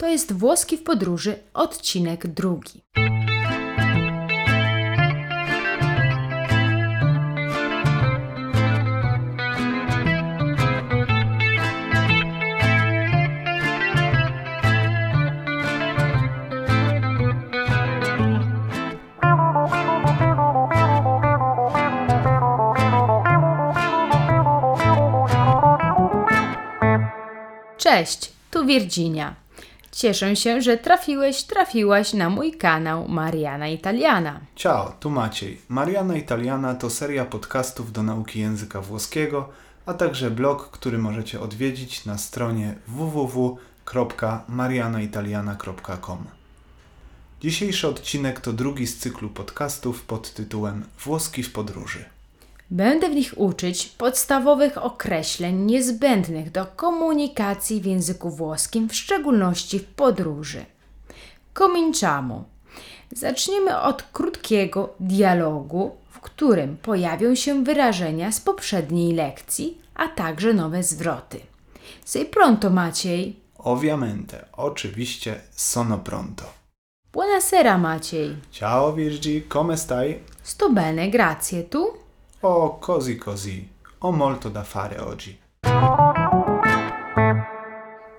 To jest Włoski w podróży, odcinek drugi. Cześć, tu Virginia. Cieszę się, że trafiłeś, trafiłaś na mój kanał Mariana Italiana. Ciao, tu Maciej. Mariana Italiana to seria podcastów do nauki języka włoskiego, a także blog, który możecie odwiedzić na stronie www.marianaitaliana.com. Dzisiejszy odcinek to drugi z cyklu podcastów pod tytułem Włoski w podróży. Będę w nich uczyć podstawowych określeń niezbędnych do komunikacji w języku włoskim, w szczególności w podróży. Cominciamo. Zaczniemy od krótkiego dialogu, w którym pojawią się wyrażenia z poprzedniej lekcji, a także nowe zwroty. Sei pronto, Maciej? Ovviamente, oczywiście, sono pronto. Buonasera, Maciej. Ciao Virgi, come stai? Sto bene, grazie. Tu? Oh, così così. Ho molto da fare oggi.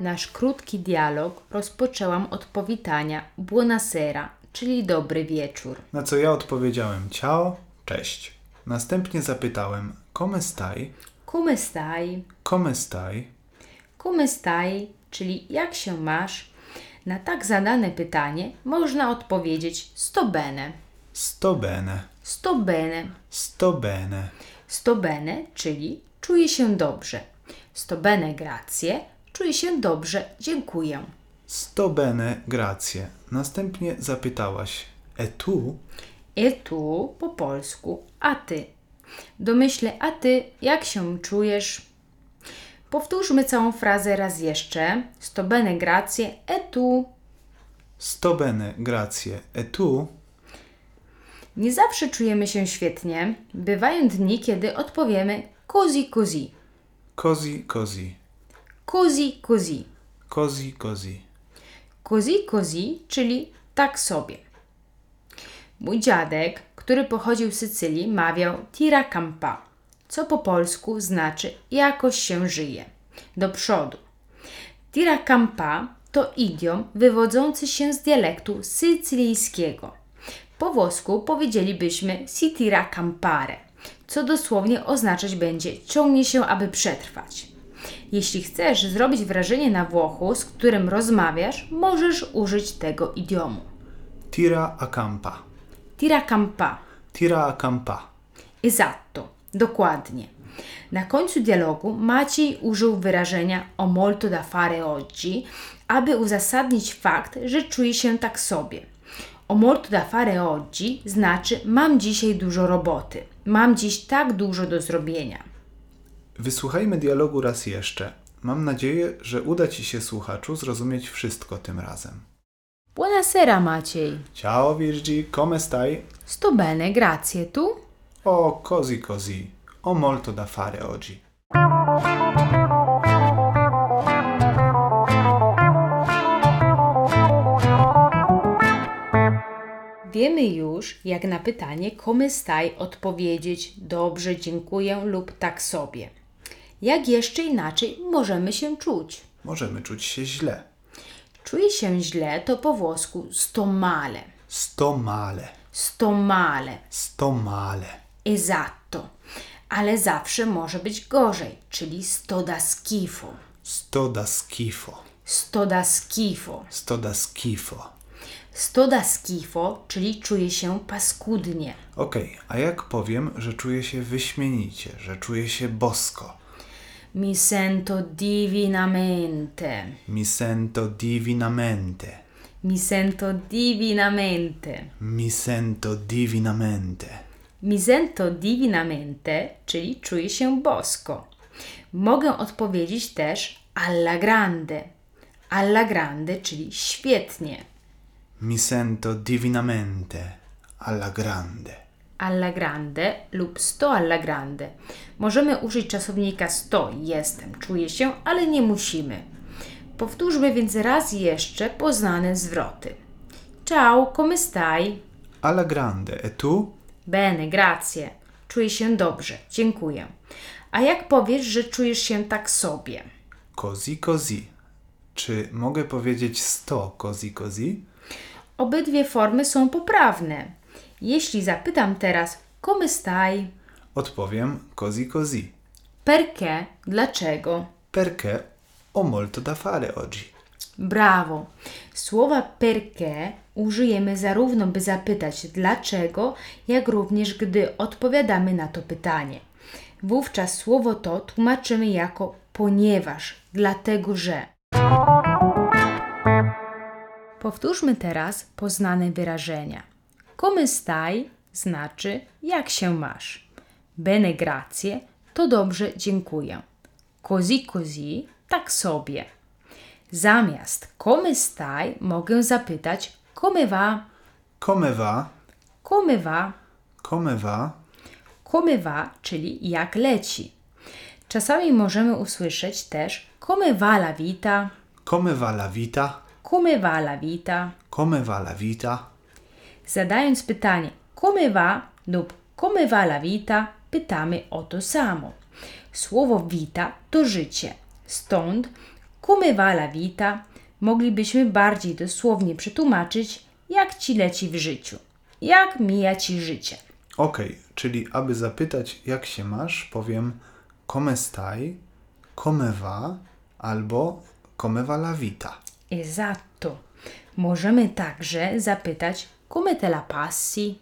Nasz krótki dialog rozpoczęłam od powitania buonasera, czyli dobry wieczór. Na co ja odpowiedziałem ciao, cześć. Następnie zapytałem come stai? Come stai? Come stai? Come stai, czyli jak się masz? Na tak zadane pytanie można odpowiedzieć sto bene. Sto bene. Sto bene. Sto bene. Sto bene, czyli czuję się dobrze. Sto bene, grazie, czuję się dobrze, dziękuję. Sto bene, grazie. Następnie zapytałaś e tu? E tu po polsku, a ty. Domyślę, a ty, jak się czujesz? Powtórzmy całą frazę raz jeszcze. Sto bene, grazie, e tu. Sto bene, grazie. E tu? Nie zawsze czujemy się świetnie. Bywają dni, kiedy odpowiemy così così, Così così. così così, Così così. così così, czyli tak sobie. Mój dziadek, który pochodził z Sycylii, mawiał tira campa, co po polsku znaczy jakoś się żyje. Do przodu. Tira campa to idiom wywodzący się z dialektu sycylijskiego. Po włosku powiedzielibyśmy si tira campare, co dosłownie oznaczać będzie ciągnie się, aby przetrwać. Jeśli chcesz zrobić wrażenie na Włochu, z którym rozmawiasz, możesz użyć tego idiomu. Tira a campa. Tira campa. Tira a campa. Esatto, dokładnie. Na końcu dialogu Maciej użył wyrażenia o molto da fare oggi, aby uzasadnić fakt, że czuje się tak sobie. O molto da fare oggi znaczy mam dzisiaj dużo roboty, mam dziś tak dużo do zrobienia. Wysłuchajmy dialogu raz jeszcze. Mam nadzieję, że uda Ci się, słuchaczu, zrozumieć wszystko tym razem. Buonasera Maciej. Ciao Virgi, come stai? Sto bene, grazie. Tu? Oh, così così. Ho molto da fare oggi. Jak na pytanie come stai odpowiedzieć dobrze, dziękuję lub tak sobie. Jak jeszcze inaczej możemy się czuć? Możemy czuć się źle. Czuję się źle to po włosku sto male. Sto male. Sto male. Sto male. Esatto. Ale zawsze może być gorzej, czyli sto da schifo. Sto da schifo. Sto da schifo. Sto da schifo. Sto da schifo, czyli czuję się paskudnie. Okej, a jak powiem, że czuję się wyśmienicie, że czuję się bosko? Mi sento divinamente. Mi sento divinamente. Mi sento divinamente. Mi sento divinamente. Mi sento divinamente, czyli czuję się bosko. Mogę odpowiedzieć też alla grande. Alla grande, czyli świetnie. Mi sento divinamente alla grande. alla grande lub sto alla grande. Możemy użyć czasownika sto, jestem, czuję się, ale nie musimy. Powtórzmy więc raz jeszcze poznane zwroty. Ciao, come stai? Alla grande. E tu? Bene, grazie. Czuję się dobrze, dziękuję. A jak powiesz, że czujesz się tak sobie? Così così. Czy mogę powiedzieć sto così così? Obydwie formy są poprawne. Jeśli zapytam teraz, come stai? Odpowiem così così. Perché? Dlaczego? Perché ho molto da fare oggi. Brawo! Słowa perché użyjemy zarówno by zapytać dlaczego, jak również gdy odpowiadamy na to pytanie. Wówczas słowo to tłumaczymy jako ponieważ, dlatego że. Powtórzmy teraz poznane wyrażenia. Come stai znaczy jak się masz. Bene grazie to dobrze dziękuję. Così così tak sobie. Zamiast come stai mogę zapytać come va, Come va? come va, Come va? come va, czyli jak leci. Czasami możemy usłyszeć też come va la vita, Come va la vita? Come va la vita. Come va la vita? Zadając pytanie come va lub come va la vita, pytamy o to samo. Słowo vita to życie. Stąd come va la vita moglibyśmy bardziej dosłownie przetłumaczyć jak ci leci w życiu. Jak mija ci życie. Okej, czyli aby zapytać jak się masz, powiem come stai, come va albo come va la vita. Esatto. Możemy także zapytać come te la passi?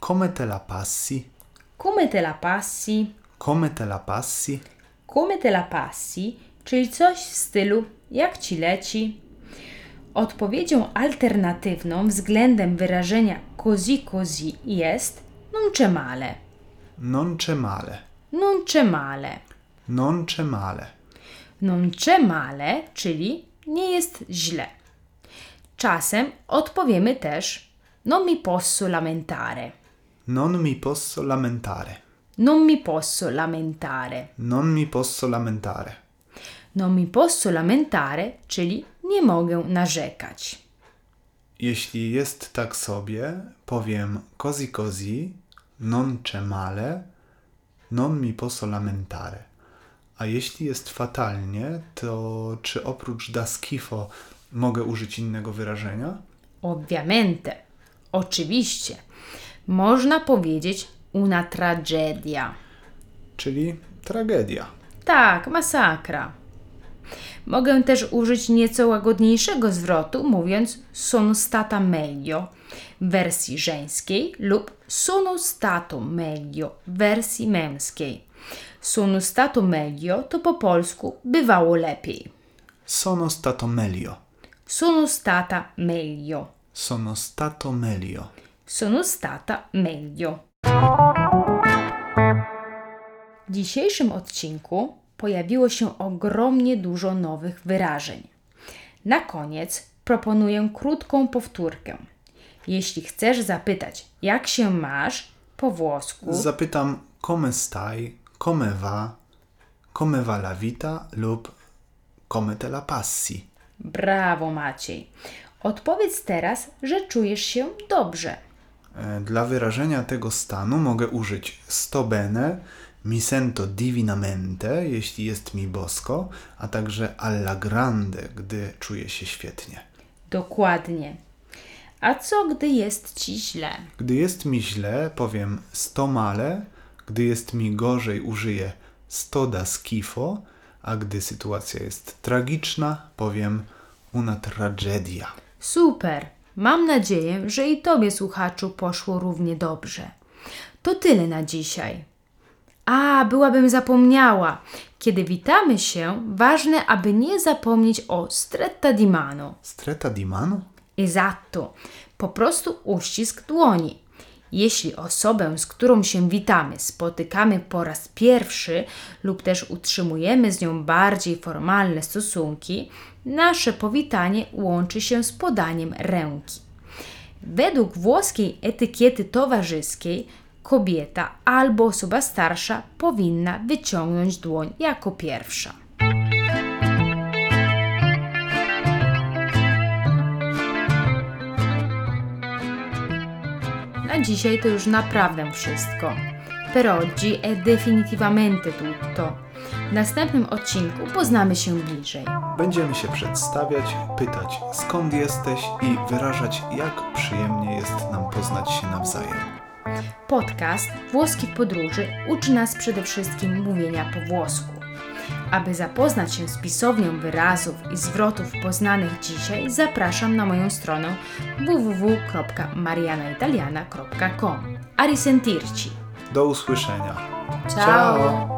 Come te la passi? Come te la passi? Come te la passi? Come te la passi, czyli coś w stylu jak ci leci. Odpowiedzią alternatywną względem wyrażenia così così jest non c'è male. Non c'è male. Non c'è male. Non c'è male. Non c'è male, czyli nie jest źle. Czasem odpowiemy też non mi posso lamentare. Non mi posso lamentare. Non mi posso lamentare. Non mi posso lamentare. Non mi posso lamentare, czyli nie mogę narzekać. Jeśli jest tak sobie, powiem così così, non c'è male, non mi posso lamentare. A jeśli jest fatalnie, to czy oprócz da schifo mogę użyć innego wyrażenia? Ovviamente. Oczywiście. Można powiedzieć una tragedia. Czyli tragedia. Tak, masakra. Mogę też użyć nieco łagodniejszego zwrotu, mówiąc sono stata meglio w wersji żeńskiej lub sono stato meglio w wersji męskiej. Sono stato meglio to po polsku bywało lepiej. Sono stato meglio. Sono stata meglio. Sono stato meglio. Sono stata meglio. W dzisiejszym odcinku pojawiło się ogromnie dużo nowych wyrażeń. Na koniec proponuję krótką powtórkę. Jeśli chcesz zapytać, jak się masz po włosku, Zapytam come stai, come va, come va la vita lub come te la passi. brawo Maciej. Odpowiedz teraz, że czujesz się dobrze. E, Dla wyrażenia tego stanu mogę użyć sto bene, mi sento divinamente, jeśli jest mi bosko, a także alla grande, gdy czuję się świetnie. Dokładnie. A co gdy jest ci źle? Gdy jest mi źle, powiem sto male, gdy jest mi gorzej, użyję sto da schifo, a gdy sytuacja jest tragiczna, powiem una tragedia. Super! Mam nadzieję, że i Tobie, słuchaczu, poszło równie dobrze. To tyle na dzisiaj. A, byłabym zapomniała. Kiedy witamy się, ważne, aby nie zapomnieć o stretta di mano. Stretta di mano? Esatto. Po prostu uścisk dłoni. Jeśli osobę, z którą się witamy, spotykamy po raz pierwszy lub też utrzymujemy z nią bardziej formalne stosunki, nasze powitanie łączy się z podaniem ręki. Według włoskiej etykiety towarzyskiej kobieta albo osoba starsza powinna wyciągnąć dłoń jako pierwsza. Dzisiaj to już naprawdę wszystko. Per oggi è definitivamente tutto. W następnym odcinku poznamy się bliżej. Będziemy się przedstawiać, pytać skąd jesteś i wyrażać, jak przyjemnie jest nam poznać się nawzajem. Podcast Włoski w podróży uczy nas przede wszystkim mówienia po włosku. Aby zapoznać się z pisownią wyrazów i zwrotów poznanych dzisiaj, zapraszam na moją stronę www.marianaitaliana.com. A risentirci! Do usłyszenia. Ciao.